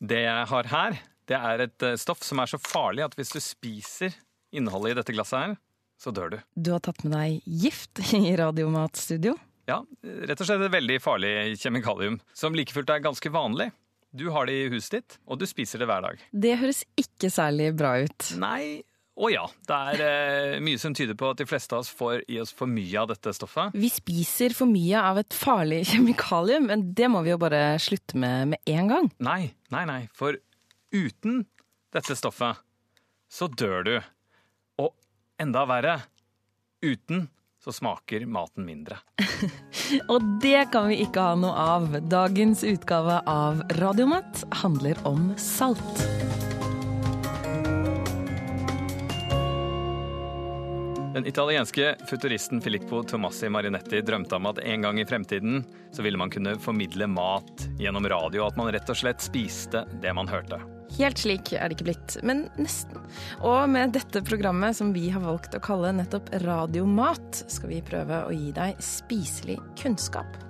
Det jeg har her, det er et eh, stoff som er så farlig at hvis du spiser innholdet i dette glasset her, så dør du. Du har tatt med deg gift i Radiomatstudio. Ja, rett og slett et veldig farlig kjemikalium, som like fullt er ganske vanlig. Du har det i huset ditt, og du spiser det hver dag. Det høres ikke særlig bra ut. Nei og ja. Det er eh, mye som tyder på at de fleste av oss får i oss for mye av dette stoffet. Vi spiser for mye av et farlig kjemikalium, men det må vi jo bare slutte med med en gang. Nei, nei, nei. For uten dette stoffet så dør du. Og enda verre, uten så smaker maten mindre. Og det kan vi ikke ha noe av. Dagens utgave av Radiomat handler om salt. Den italienske futuristen Filippo Tomassi Marinetti drømte om at en gang i fremtiden så ville man kunne formidle mat gjennom radio, at man rett og slett spiste det man hørte. Helt slik er det ikke blitt, men nesten. Og med dette programmet som vi har valgt å kalle nettopp Radiomat, skal vi prøve å gi deg spiselig kunnskap.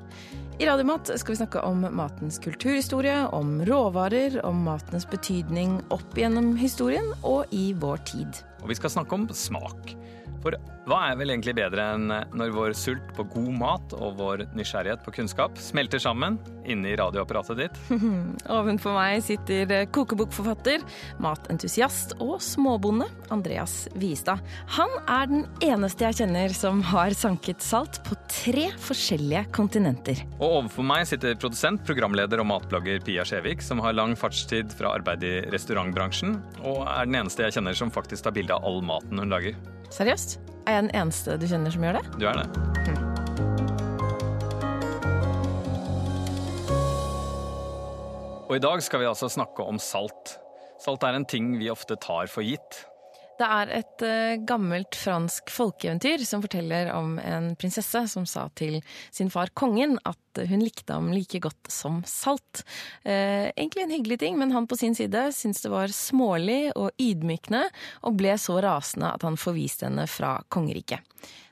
I Radiomat skal vi snakke om matens kulturhistorie, om råvarer, om matens betydning opp gjennom historien og i vår tid. Og vi skal snakke om smak. For hva er vel egentlig bedre enn når vår sult på god mat og vår nysgjerrighet på kunnskap smelter sammen inni radioapparatet ditt? Ovenfor meg sitter kokebokforfatter, matentusiast og småbonde Andreas Viestad. Han er den eneste jeg kjenner som har sanket salt på tre forskjellige kontinenter. Og overfor meg sitter produsent, programleder og matblogger Pia Skjevik, som har lang fartstid fra arbeid i restaurantbransjen, og er den eneste jeg kjenner som faktisk tar bilde av all maten hun lager. Seriøst? Er jeg den eneste du kjenner som gjør det? Du er det. Og i dag skal vi altså snakke om salt. Salt er en ting vi ofte tar for gitt. Det er et uh, gammelt fransk folkeeventyr som forteller om en prinsesse som sa til sin far kongen at hun likte ham like godt som salt. Uh, egentlig en hyggelig ting, men han på sin side syntes det var smålig og ydmykende, og ble så rasende at han forviste henne fra kongeriket.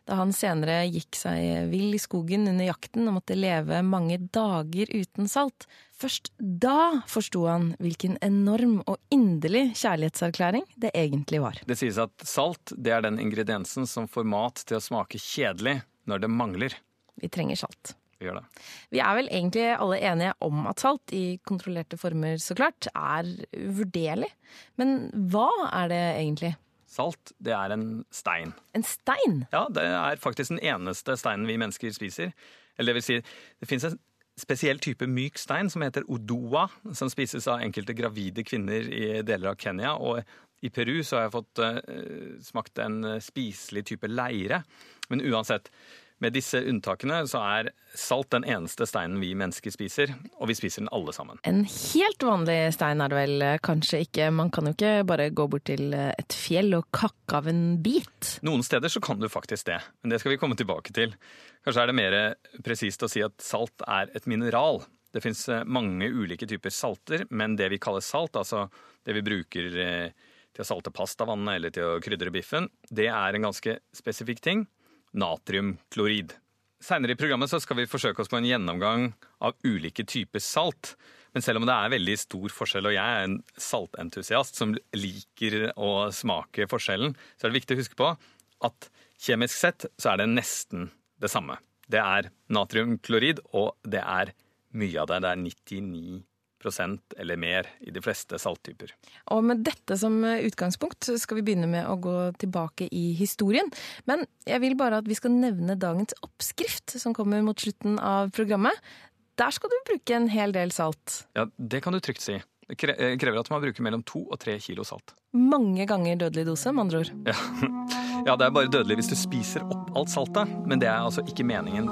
Da han senere gikk seg vill i skogen under jakten og måtte leve mange dager uten salt, først da forsto han hvilken enorm og inderlig kjærlighetserklæring det egentlig var. Det sies at salt det er den ingrediensen som får mat til å smake kjedelig når det mangler. Vi trenger salt. Vi gjør det. Vi er vel egentlig alle enige om at salt, i kontrollerte former så klart, er uvurderlig. Men hva er det egentlig? Salt, det er en stein. En stein? Ja, det er faktisk den eneste steinen vi mennesker spiser. Eller det vil si, det fins en spesiell type myk stein som heter odoa, som spises av enkelte gravide kvinner i deler av Kenya. Og i Peru så har jeg fått uh, smakt en spiselig type leire. Men uansett, med disse unntakene så er salt den eneste steinen vi mennesker spiser, og vi spiser den alle sammen. En helt vanlig stein er det vel kanskje ikke? Man kan jo ikke bare gå bort til et fjell og kakke av en bit? Noen steder så kan du faktisk det, men det skal vi komme tilbake til. Kanskje er det mer presist å si at salt er et mineral. Det fins mange ulike typer salter, men det vi kaller salt, altså det vi bruker til å salte pastavannet eller til å krydre biffen, det er en ganske spesifikk ting natriumklorid. Seinere i programmet skal vi forsøke oss på en gjennomgang av ulike typer salt. Men selv om det er veldig stor forskjell, og jeg er en saltentusiast som liker å smake forskjellen, så er det viktig å huske på at kjemisk sett så er det nesten det samme. Det er natriumklorid, og det er mye av det. Det er 99 eller mer i de fleste salttyper. Og med dette som utgangspunkt skal vi begynne med å gå tilbake i historien. Men jeg vil bare at vi skal nevne dagens oppskrift, som kommer mot slutten av programmet. Der skal du bruke en hel del salt. Ja, det kan du trygt si. Det krever at man bruker mellom to og tre kilo salt. Mange ganger dødelig dose, med andre ord. Ja. ja, det er bare dødelig hvis du spiser opp alt saltet, men det er altså ikke meningen.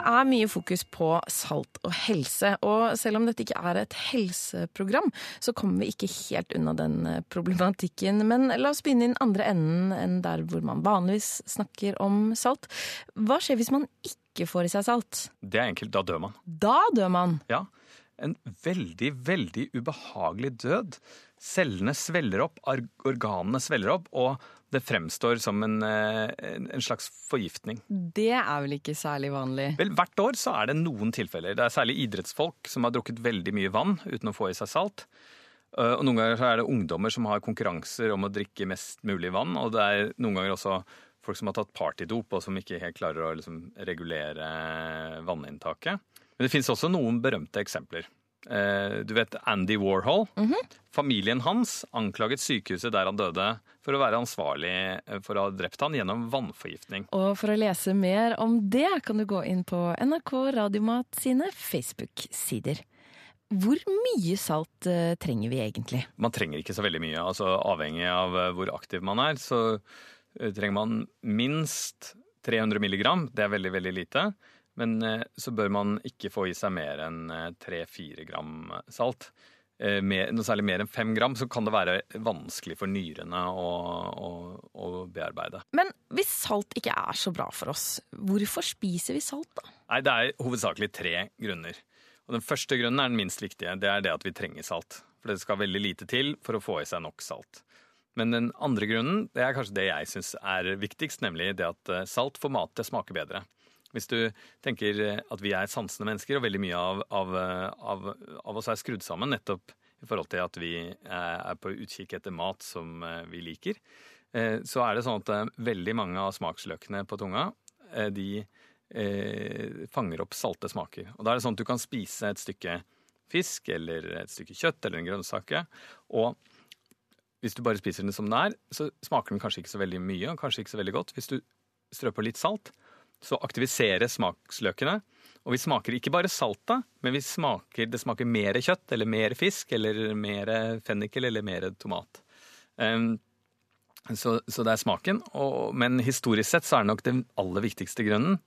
Det er mye fokus på salt og helse, og selv om dette ikke er et helseprogram, så kommer vi ikke helt unna den problematikken. Men la oss begynne i den andre enden enn der hvor man vanligvis snakker om salt. Hva skjer hvis man ikke får i seg salt? Det er enkelt, da dør man. Da dør man? Ja. En veldig, veldig ubehagelig død. Cellene sveller opp, organene sveller opp, og Det fremstår som en, eh, en slags forgiftning. Det er vel ikke særlig vanlig? Vel, Hvert år så er det noen tilfeller. Det er særlig idrettsfolk som har drukket veldig mye vann uten å få i seg salt. Eh, og Noen ganger så er det ungdommer som har konkurranser om å drikke mest mulig vann. Og det er noen ganger også folk som har tatt partydop og som ikke helt klarer å liksom, regulere vanninntaket. Men det finnes også noen berømte eksempler. Eh, du vet Andy Warhol. Mm -hmm. Familien hans anklaget sykehuset der han døde for å være ansvarlig for å ha drept han gjennom vannforgiftning. Og for å lese mer om det kan du gå inn på NRK Radiomat sine Facebook-sider. Hvor mye salt uh, trenger vi egentlig? Man trenger ikke så veldig mye. altså Avhengig av hvor aktiv man er, så trenger man minst 300 milligram. Det er veldig, veldig lite. Men eh, så bør man ikke få i seg mer enn eh, tre-fire gram salt. Mer, noe særlig mer enn fem gram, så kan det være vanskelig for nyrene å, å, å, bearbeide. Men hvis salt ikke er så bra for oss, hvorfor spiser vi salt da? Nei, Det er hovedsakelig tre grunner. Og Den første grunnen er den minst viktige. Det er det at vi trenger salt. For det skal veldig lite til for å få i seg nok salt. Men den andre grunnen det er kanskje det jeg syns er viktigst, nemlig det at salt får mat til å smake bedre. Hvis du tenker at vi er sansende mennesker, og veldig mye av, av, av, av, oss er skrudd sammen nettopp i forhold til at vi er på utkikk etter mat som eh, vi liker, eh, så er det sånn at eh, veldig mange av smaksløkene på tunga, de fanger opp salte smaker. Og da er det sånn at du kan spise et stykke fisk eller et stykke kjøtt eller en grønnsake, og hvis du bare spiser den som den er, så smaker den kanskje ikke så veldig mye og kanskje ikke så veldig godt. Hvis du strør på litt salt, så aktiviseres smaksløkene. Og vi smaker ikke bare salta, men smaker, det smaker mer kjøtt eller mer fisk eller mer fennikel eller mer tomat. Um, så, så, det er smaken. Og, men historisk sett så er det nok den aller viktigste grunnen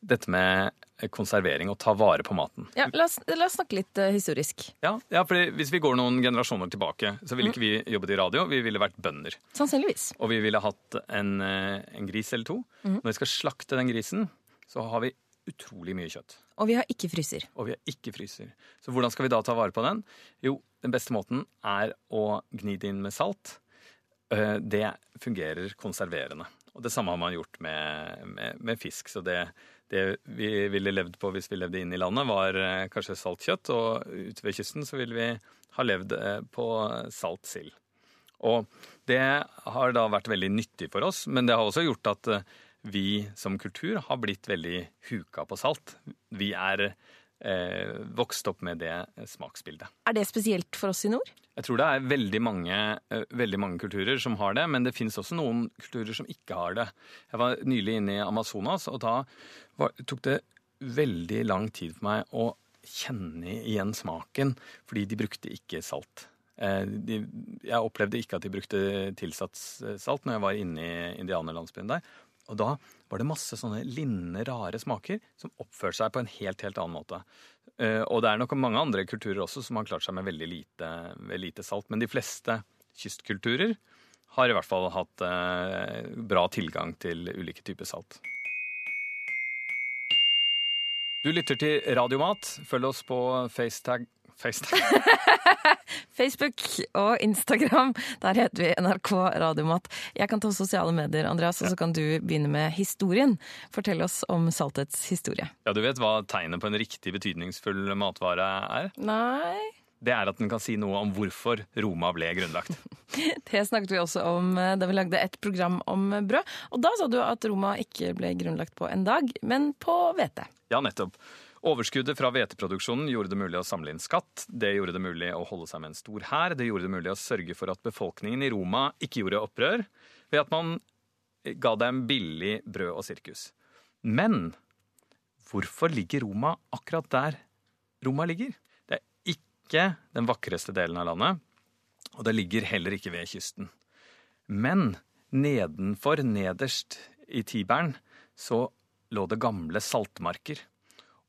dette med konservering og ta vare på maten. Ja, La oss, la oss snakke litt uh, historisk. Ja, ja for Hvis vi går noen generasjoner tilbake, så ville mm. ikke vi jobbet i radio. Vi ville vært bønder. Sannsynligvis. Og vi ville hatt en, uh, en gris eller to. Mm. Når vi skal slakte den grisen, så har vi utrolig mye kjøtt. Og vi har ikke fryser. Og vi har ikke fryser. Så hvordan skal vi da ta vare på den? Jo, den beste måten er å gni det inn med salt. Uh, det fungerer konserverende. Og det samme har man gjort med, med, med fisk. Så det det vi ville levd på hvis vi levde inn i landet, var eh, kanskje saltkjøtt. Og ute ved kysten så ville vi ha levd eh, på salt sild. Og det har da vært veldig nyttig for oss, men det har også gjort at eh, vi som kultur har blitt veldig huka på salt. Vi er eh, vokst opp med det smaksbildet. Er det spesielt for oss i nord? Jeg tror det er veldig mange, veldig mange, kulturer som har det, men det finnes også noen kulturer som ikke har det. Jeg var nylig inne i Amazonas, og da tok det veldig lang tid for meg å kjenne igjen smaken, fordi de brukte ikke salt. Eh, de, jeg opplevde ikke at de brukte tilsatt salt når jeg var inne i indianerlandsbyen der. Og da var det masse sånne linnende, rare smaker som oppførte seg på en helt, helt annen måte. Eh, og det er nok mange andre kulturer også som har klart seg med veldig lite, veldig lite salt. Men de fleste kystkulturer har i hvert fall hatt eh, bra tilgang til ulike typer salt. Du lytter til Radiomat. Følg oss på FaceTag. Facebook og Instagram. Der heter vi NRK Radiomat. Jeg kan ta sosiale medier, Andreas, og så kan du begynne med historien. Fortell oss om saltets historie. Ja, Du vet hva tegnet på en riktig betydningsfull matvare er? Nei. Det er at den kan si noe om hvorfor Roma ble grunnlagt. det snakket vi også om eh, da vi lagde et program om brød. Og da sa du at Roma ikke ble grunnlagt på en dag, men på hvete. Ja, nettopp. Overskuddet fra hveteproduksjonen gjorde det mulig å samle inn skatt. Det gjorde det mulig å holde seg med en stor hær. Det gjorde det mulig å sørge for at befolkningen i Roma ikke gjorde opprør ved at man ga dem billig brød og sirkus. Men hvorfor ligger Roma akkurat der Roma ligger? Ikke den vakreste delen av landet, og det ligger heller ikke ved kysten. Men nedenfor, nederst i Tiberen, så lå det gamle saltmarker.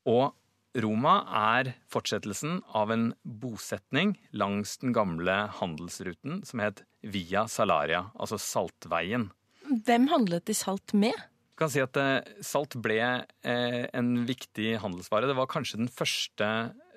Og Roma er fortsettelsen av en bosetning langs den gamle handelsruten som het Via Salaria, altså Saltveien. Hvem handlet de salt med? Du kan si at eh, Salt ble eh, en viktig handelsvare. Det var kanskje den første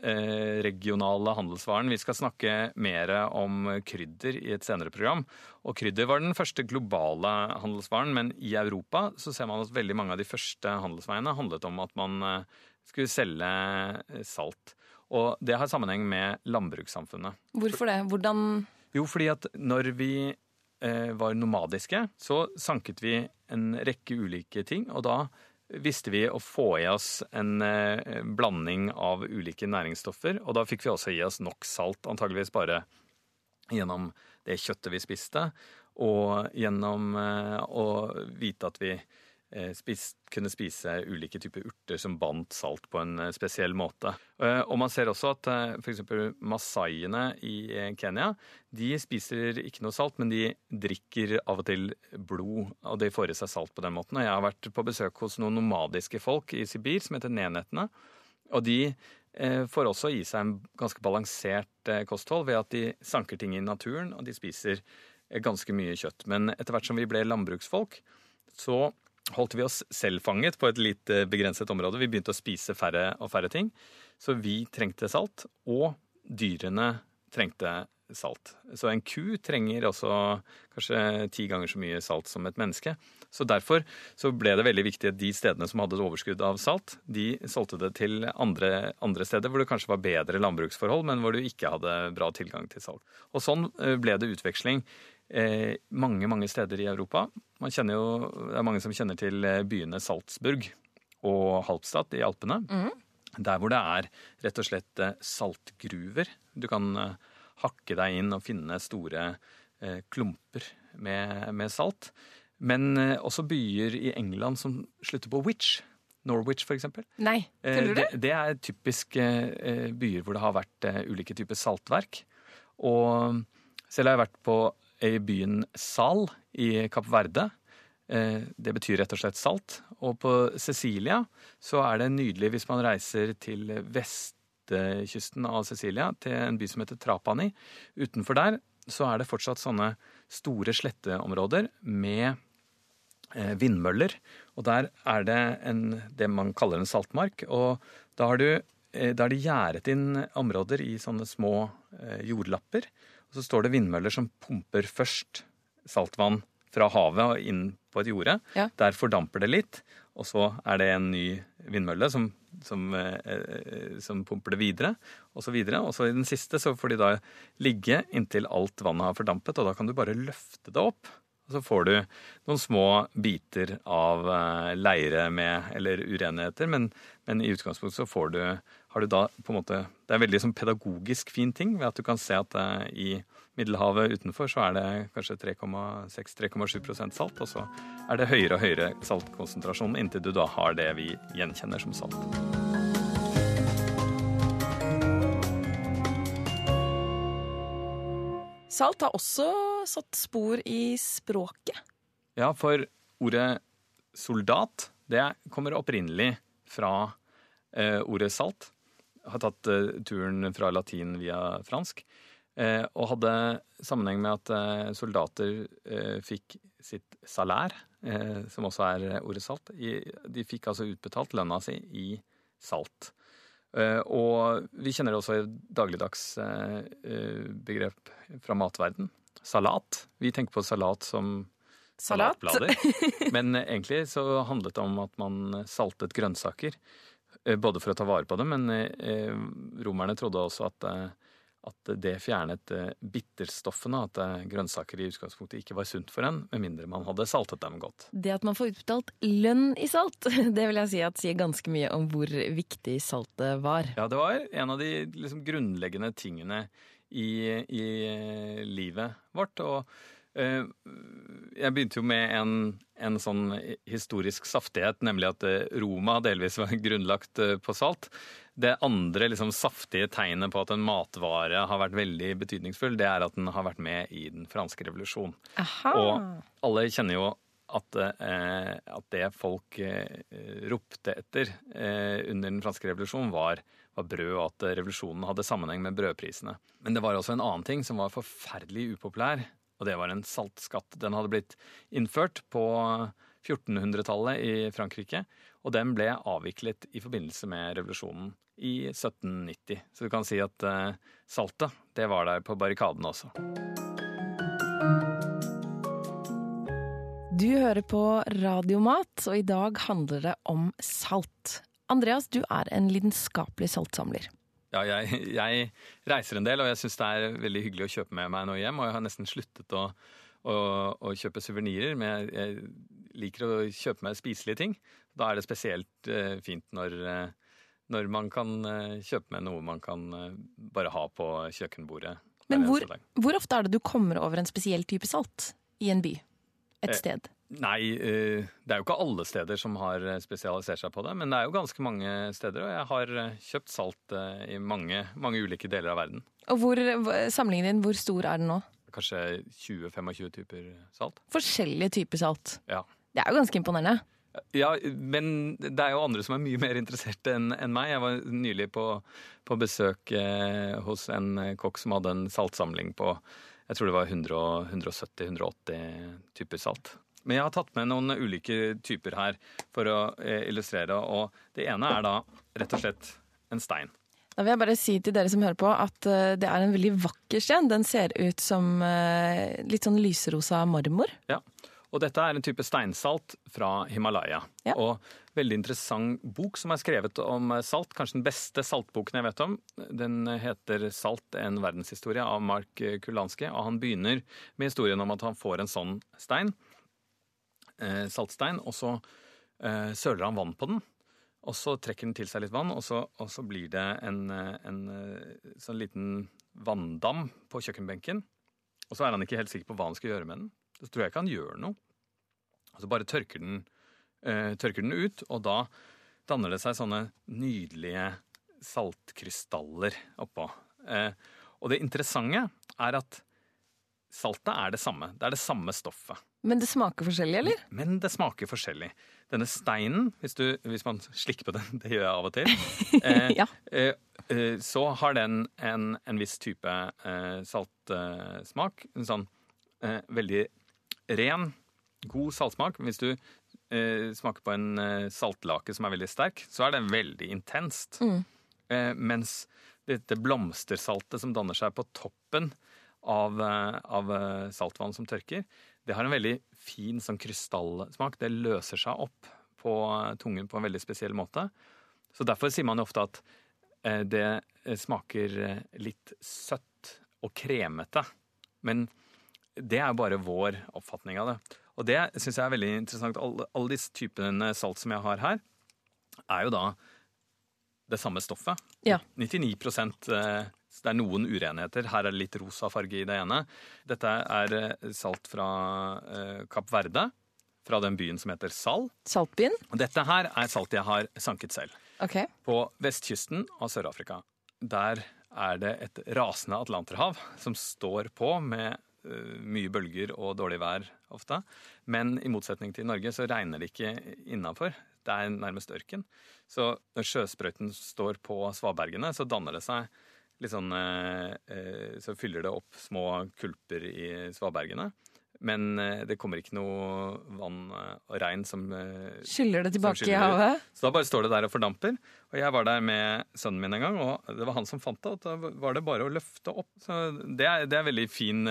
regionale handelsvaren. Vi skal snakke mer om krydder i et senere program. Og krydder var den første globale handelsvaren, men i Europa så ser man at veldig mange av de første handelsveiene handlet om at man eh, skulle selge eh, salt. Og det har sammenheng med landbrukssamfunnet. Hvorfor det? Hvordan Jo, fordi at når vi eh, var nomadiske, så sanket vi en rekke ulike ting, og da visste vi å få i oss en eh, blanding av ulike næringsstoffer. Og da fikk vi også i oss nok salt, antageligvis bare gjennom det kjøttet vi spiste, og gjennom eh, å vite at vi eh, spis, kunne spise ulike typer urter som bandt salt på en eh, spesiell måte. Eh, Og man ser også at f.eks. masaiene i Kenya de spiser ikke noe salt, men de drikker av og til blod, og de får i seg salt på den måten. Og jeg har vært på besøk hos noen nomadiske folk i Sibir som heter nenetene. Og de får også i seg en ganske balansert kosthold ved at de sanker ting i naturen, og de spiser ganske mye kjøtt. Men etter hvert som vi ble landbruksfolk, så holdt vi oss selv fanget på et litt begrenset område. Vi begynte å spise færre og færre ting. Så vi trengte salt, og dyrene trengte salt. Så en ku trenger også kanskje ti ganger så mye salt som et menneske. Så derfor så ble det veldig viktig at de stedene som hadde et overskudd av salt, de solgte det til andre, andre steder hvor det kanskje var bedre landbruksforhold, men hvor du ikke hadde bra tilgang til salt. Og sånn eh, ble det utveksling eh, mange, mange steder i Europa. Man jo, det er mange som kjenner til eh, byene Salzburg og Halbstadt i Alpene. Der hvor det er rett og slett eh, saltgruver. Du kan eh, hakke deg inn og finne store eh, klumper med, med salt. Men eh, også byer i England som slutter på witch. Norwich, eksempel. Nei, Eh, du det? Det, er typisk eh, eh, byer hvor det har vært eh, ulike typer saltverk. Og selv har jeg vært på byen Sal i Kapp Verde. Eh, Det betyr rett og slett salt. Og på Cecilia så er det nydelig hvis man reiser til vestkysten av Cecilia, til en by som heter Trapani. Utenfor der så er det fortsatt sånne store sletteområder med eh, vindmøller. Og der er det en, det man kaller en saltmark. Og da har du eh, da er det gjerdet inn områder i sånne små jordlapper. Og så står det vindmøller som pumper først saltvann fra havet og inn på et jorde. Ja. Der fordamper det litt, og så er det en ny vindmølle som, som, eh, eh, som pumper det videre, og så videre. Og så i den siste så får de da ligge inntil alt vannet har fordampet, og da kan du bare løfte det opp. Og så får du noen små biter av eh, leire med, eller urenheter, men, men i utgangspunktet så får du, har du da på en måte Det er veldig sånn pedagogisk fin ting ved at du kan se at eh, i Middelhavet utenfor så er det kanskje 3,6-3,7% salt, og så er det høyere og høyere saltkonsentrasjon inntil du da har det vi gjenkjenner som salt. Salt har også satt spor i språket. Ja, for ordet soldat, det kommer opprinnelig fra eh, ordet salt. Har tatt eh, turen fra latin via fransk. Eh, og hadde sammenheng med at eh, soldater fikk sitt salær, som også er ordet salt. De fikk altså utbetalt lønna si i salt. Og vi kjenner også et dagligdags begrep fra matverden. Salat. Vi tenker på salat som Salat. Men egentlig så handlet det om at man saltet grønnsaker. Eh, Både for å ta vare på det, men eh, romerne trodde også at, eh, at det fjernet bitterstoffene. At grønnsaker i utgangspunktet ikke var sunt for en, med mindre man hadde saltet dem godt. Det at man får utbetalt lønn i salt, det vil jeg si at sier ganske mye om hvor viktig saltet var. Ja, det var en av de liksom, grunnleggende tingene i, i livet vårt. Og jeg begynte jo med en, en sånn historisk saftighet, nemlig at eh, Roma delvis var grunnlagt eh, på salt. Det andre liksom, saftige tegnet på at en matvare har vært veldig betydningsfull, det er at den har vært med i den franske revolusjon. Aha. Og alle kjenner jo at, eh, at det folk eh, ropte etter eh, under den franske revolusjonen, var, var brød, og at revolusjonen hadde sammenheng med brødprisene. Men det var også en annen ting som var forferdelig upopulær, og det var en saltskatt. Den hadde blitt innført på 1400-tallet i Frankrike. Og den ble avviklet i forbindelse med revolusjonen i 1790. Så du kan si at eh, saltet, det var der på barrikadene også. Du hører på Radiomat, og i dag handler det om salt. Andreas, du er en lidenskapelig saltsamler. Ja, jeg, jeg reiser en del, og jeg syns det er veldig hyggelig å kjøpe med meg noe hjem. Og jeg har nesten sluttet å, å, å kjøpe suvenirer, men jeg, jeg liker å kjøpe meg spiselige ting. Da er det spesielt eh, fint når, uh, når, man kan uh, kjøpe med noe man kan bare ha på kjøkkenbordet. Men hvor, hvor ofte er det du kommer over en spesiell type salt i en by? Et sted? Nei, det er jo ikke alle steder som har spesialisert seg på det. Men det er jo ganske mange steder, og jeg har kjøpt salt i mange, mange ulike deler av verden. Og hvor, Samlingen din, hvor stor er den nå? Kanskje 20-25 typer salt. Forskjellige typer salt? Ja. Det er jo ganske imponerende. Ja, men det er jo andre som er mye mer interesserte enn en meg. Jeg var nylig på, på besøk eh, hos en kokk som hadde en saltsamling på jeg tror det var 170-180 typer salt. Men jeg har tatt med noen ulike typer her for å eh, illustrere. Og det ene er da rett og slett en stein. Da vil jeg bare si til dere som hører på at uh, det er en veldig vakker stein. Den ser ut som uh, litt sånn lyserosa marmor. Ja, og dette er en type steinsalt fra Himalaya. Ja. Og veldig interessant bok som er skrevet om salt. Kanskje den beste saltboken jeg vet om. Den heter 'Salt en verdenshistorie' av Mark Kulanski. Og han begynner med historien om at han får en sånn stein, eh, saltstein, og så eh, søler han vann på den. Og så trekker den til seg litt vann, og så, og så blir det en, en, sånn liten vanndam på kjøkkenbenken. Og så er han ikke helt sikker på hva han skal gjøre med den. Så tror jeg ikke han gjør noe. Og så bare tørker den, eh, tørker den ut, og da danner det seg sånne nydelige saltkrystaller oppå. Eh, og det interessante er at saltet er det samme. Det er det samme stoffet. Men det smaker forskjellig, eller? Men det smaker forskjellig. Denne steinen, hvis, du, hvis man slikker på den, det gjør jeg av og til, eh, ja. eh, eh, så har den en, en viss type eh, saltsmak. En sånn eh, veldig ren, god saltsmak. Hvis du eh, smaker på en saltlake som er veldig sterk, så er den veldig intenst. Mm. mens dette blomstersaltet som danner seg på toppen av, av saltvann som tørker, det har en veldig fin sånn krystallsmak. Det løser seg opp på tungen på en veldig spesiell måte. Så derfor sier man jo ofte at det smaker litt søtt og kremete. Men det er jo bare vår oppfatning av det. Og det syns jeg er veldig interessant. Alle, alle disse typene salt som jeg har her, er jo da det samme stoffet. Ja. 99 det er noen urenheter. Her er det litt rosa farge i det ene. Dette er salt fra Kapp Verde, fra den byen som heter Sal. Saltbyen? Og dette her er salt jeg har sanket selv. Okay. På vestkysten av Sør-Afrika. Der er det et rasende atlanterhav som står på med mye bølger og dårlig vær ofte. Men i motsetning til Norge så regner det ikke innafor. Det er nærmest ørken. Så når sjøsprøyten står på svabergene, så danner det seg litt sånn eh, Så fyller det opp små kulper i svabergene. Men eh, det kommer ikke noe vann og regn som eh, Skyller det tilbake skyller i havet? Så da bare står det der og fordamper. Og jeg var der med sønnen min en gang, og det var han som fant det. Og da var det bare å løfte opp. Så det er, det er veldig fin,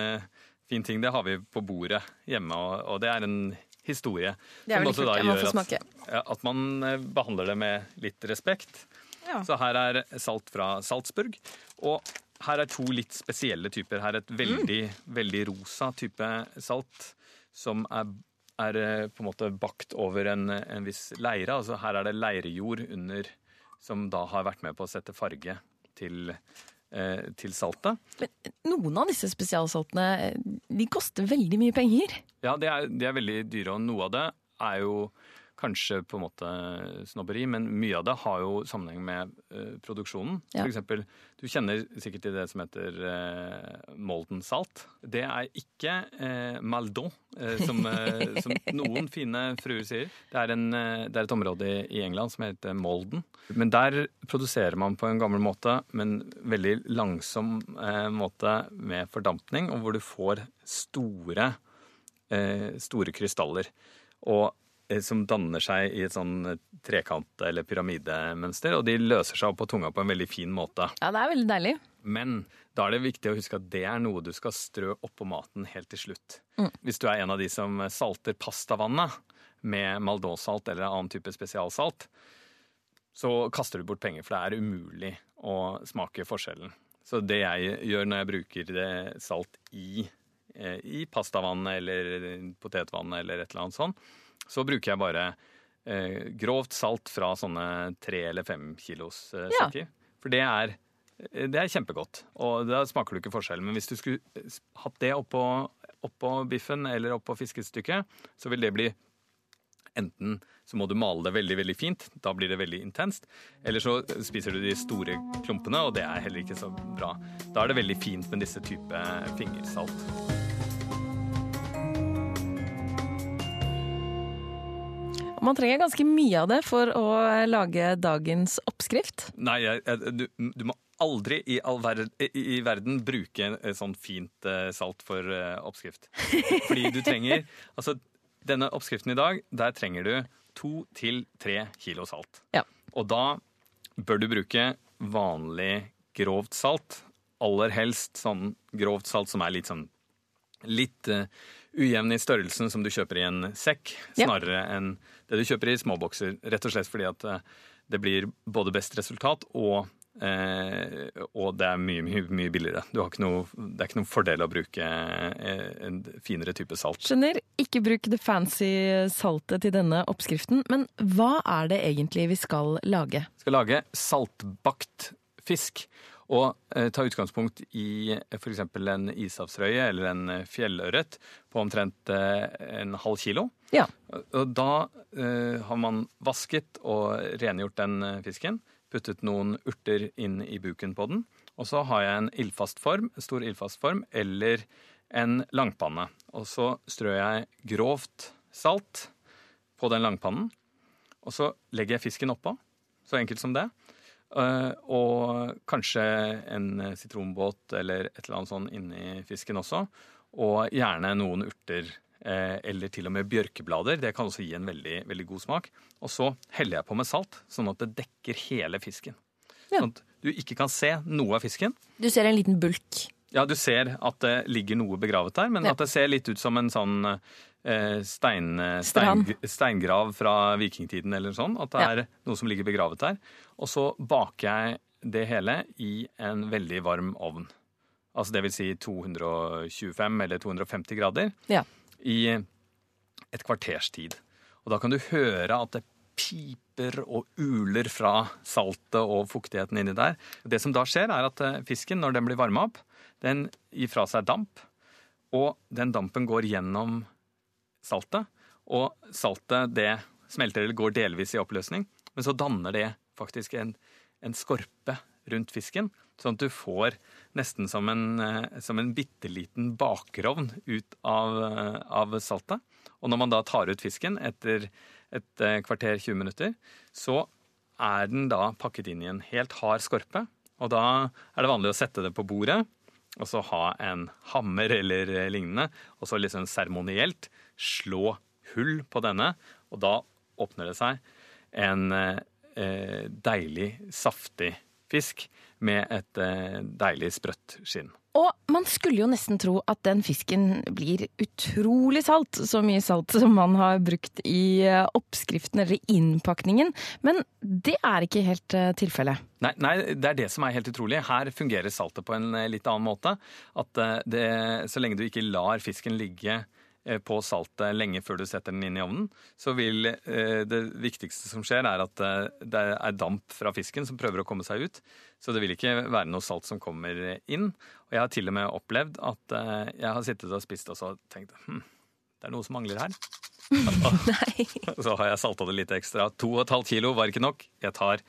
fin ting. Det har vi på bordet hjemme, og, og det er en historie. Det er veldig kult. da gjør. At, at man behandler det med litt respekt. Ja. Så her er salt fra Salzburg. Og her er to litt spesielle typer. Her er et veldig, mm. veldig rosa type salt som er, er, på en måte bakt over en, en viss leire. Altså her er det leirejord under som da har vært med på å sette farge til, eh, til saltet. Men noen av disse spesialsaltene de koster veldig mye penger. Ja, de er, de er veldig dyre, og noe av det er jo kanskje på en måte snobberi, men mye av det har jo sammenheng med uh, produksjonen. Ja. For eksempel, du kjenner sikkert til det som heter uh, molden salt. Det er ikke uh, maldon, som, som, noen fine fruer sier. Det er, en, det er, et område i England som heter Molden. Men der produserer man på en gammel måte, men veldig langsom måte med fordampning, og hvor du får store, store krystaller. Og som danner seg i et sånn trekant- eller pyramidemønster, og de løser seg opp på tunga på en veldig fin måte. Ja, det er veldig deilig. Men da er det viktig å huske at det er noe du skal strø oppå maten helt til slutt. Hvis du er en av de som salter pastavannet med Maldon-salt eller annen type spesialsalt, så kaster du bort penger, for det er umulig å smake forskjellen. Så det jeg gjør når jeg bruker det salt i, eh, i pastavannet eller potetvannet eller et eller annet sånt, så bruker jeg bare eh, grovt salt fra sånne tre eller fem kilos eh, Ja. For det er, det er kjempegodt, og da smaker du ikke forskjell. Men hvis du skulle hatt det oppå, oppå biffen eller oppå fiskestykket, så vil det bli Enten så må du male det veldig veldig fint, da blir det veldig intenst. Eller så spiser du de store klumpene, og det er heller ikke så bra. Da er det veldig fint med disse type fingersalt. Man trenger ganske mye av det for å lage dagens oppskrift. Nei, du, du må aldri i, all ver i, verden bruke sånn fint eh, salt for eh, oppskrift. Fordi du trenger Altså, denne oppskriften i dag, der trenger du to til tre kilo salt. Ja. Og da bør du bruke vanlig grovt salt. Aller helst sånn grovt salt som er litt sånn litt eh, ujevn i størrelsen som du kjøper i en sekk, Ja. snarere enn det du kjøper i småbokser. Rett og slett fordi at eh, det blir både best resultat og Eh, og det er mye, mye, mye billigere. Du har ikke noe, det er ikke noen fordel å bruke en finere type salt. Skjønner, ikke bruk det fancy saltet til denne oppskriften, men hva er det egentlig vi skal lage? Vi skal lage saltbakt fisk. Og eh, ta utgangspunkt i f.eks. en ishavsrøye eller en eh, fjellørret på omtrent eh, en halv kilo. Ja. Og da eh, har man vasket og rengjort den eh, fisken. Puttet noen urter inn i buken på den. Og så har jeg en ildfast form, stor ildfast form eller en langpanne. Og så strør jeg grovt salt på den langpannen. Og så legger jeg fisken oppå. Så enkelt som det. Eh, og kanskje en sitronbåt eller et eller annet sånn inni fisken også. Og gjerne noen urter eh, eller til og med bjørkeblader. Det kan også gi en veldig, veldig god smak. Og så heller jeg på med salt, sånn at det dekker hele fisken. Ja. Sånn at du ikke kan se noe av fisken. Du ser en liten bulk. Ja, du ser at det ligger noe begravet der, men Ja. at det ser litt ut som en sånn stein, stein, steingrav fra vikingtiden eller sånn. At det Ja. er noe som ligger begravet der. Og så baker jeg det hele i en veldig varm ovn. Altså det vil si 225 eller 250 grader Ja. i et kvarters tid. Og da kan du høre at det piper og uler fra saltet og fuktigheten inni der. Det som da skjer, er at eh, fisken, når den blir varma opp, den gir fra seg damp, og den dampen går gjennom saltet. Og saltet det smelter eller går delvis i oppløsning, men så danner det faktisk en, en skorpe rundt fisken, sånn at du får nesten som en, eh, som en bitte liten bakerovn ut av, eh, av saltet. Og når man da tar ut fisken etter et eh, kvarter 20 minutter, så er den da pakket inn i en helt hard skorpe. Og da er det vanlig å sette det på bordet, og så ha en hammer eller lignende, og så liksom seremonielt slå hull på denne, og da åpner det seg en eh, deilig, saftig fisk med et eh, deilig sprøtt skinn. Og man skulle jo nesten tro at den fisken blir utrolig salt, så mye salt som man har brukt i eh, oppskriften eller innpakningen, men det er ikke helt eh, tilfellet. Nei, nei, det er det som er helt utrolig. Her fungerer saltet på en litt annen måte. At det, så lenge du ikke lar fisken ligge på saltet lenge før du setter den inn i ovnen, så vil eh, det viktigste som skjer, er at eh, det er damp fra fisken som prøver å komme seg ut. Så det vil ikke være noe salt som kommer inn. Og jeg har til og med opplevd at eh, jeg har sittet og spist og så tenkt hm, det er noe som mangler her. Så har jeg salta det litt ekstra. To og et halvt kilo var ikke nok. Jeg tar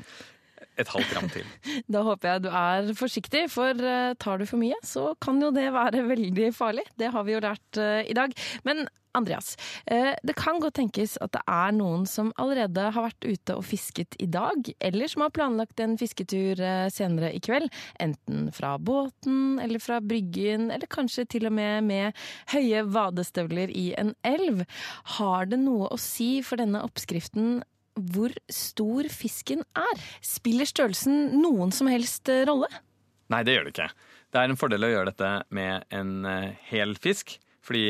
et halvt gram til. Da håper jeg du er forsiktig, for eh, tar du for mye, så kan jo det være veldig farlig. Det har vi jo lært eh, i dag. Men Andreas, eh, det kan godt tenkes at det er noen som allerede har vært ute og fisket i dag, eller som har planlagt en fisketur senere i kveld. Enten fra båten eller fra bryggen, eller kanskje til og med med høye vadestøvler i en elv. Har det noe å si for denne oppskriften hvor stor fisken er? Spiller størrelsen noen som helst eh, rolle? Nei, det gjør det ikke. Det er en fordel å gjøre dette med en hel fisk. Fordi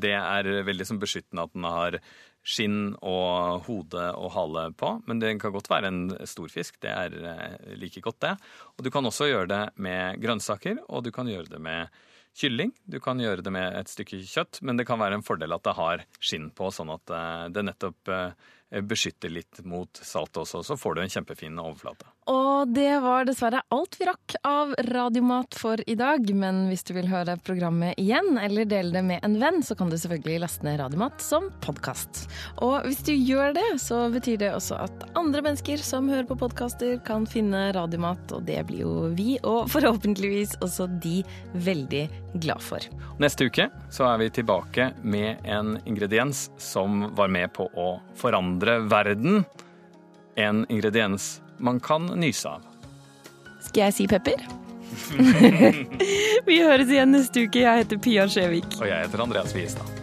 det er veldig som beskyttende at den har skinn og hode og hale på. Men det kan godt være en stor fisk. Det er eh, like godt, det. Og du kan også gjøre det med grønnsaker, og du kan gjøre det med kylling. Du kan gjøre det med et stykke kjøtt, men det kan være en fordel at det har skinn på, sånn at eh, det nettopp eh, beskytter litt mot salt også. Så får du en kjempefin overflate. Og det var dessverre alt vi rakk av Radiomat for i dag. Men hvis du vil høre programmet igjen, eller dele det med en venn, så kan du selvfølgelig laste ned Radiomat som podkast. Og hvis du gjør det, så betyr det også at andre mennesker som hører på podkaster, kan finne Radiomat, og det blir jo vi, og forhåpentligvis også de, veldig glad for. Neste uke så er vi tilbake med en ingrediens som var med på å forandre verden. En ingrediens man kan nyse av. Skal jeg si pepper? Vi høres igjen neste uke. Jeg heter Pia Skjevik. Og jeg heter Andreas Wiestad.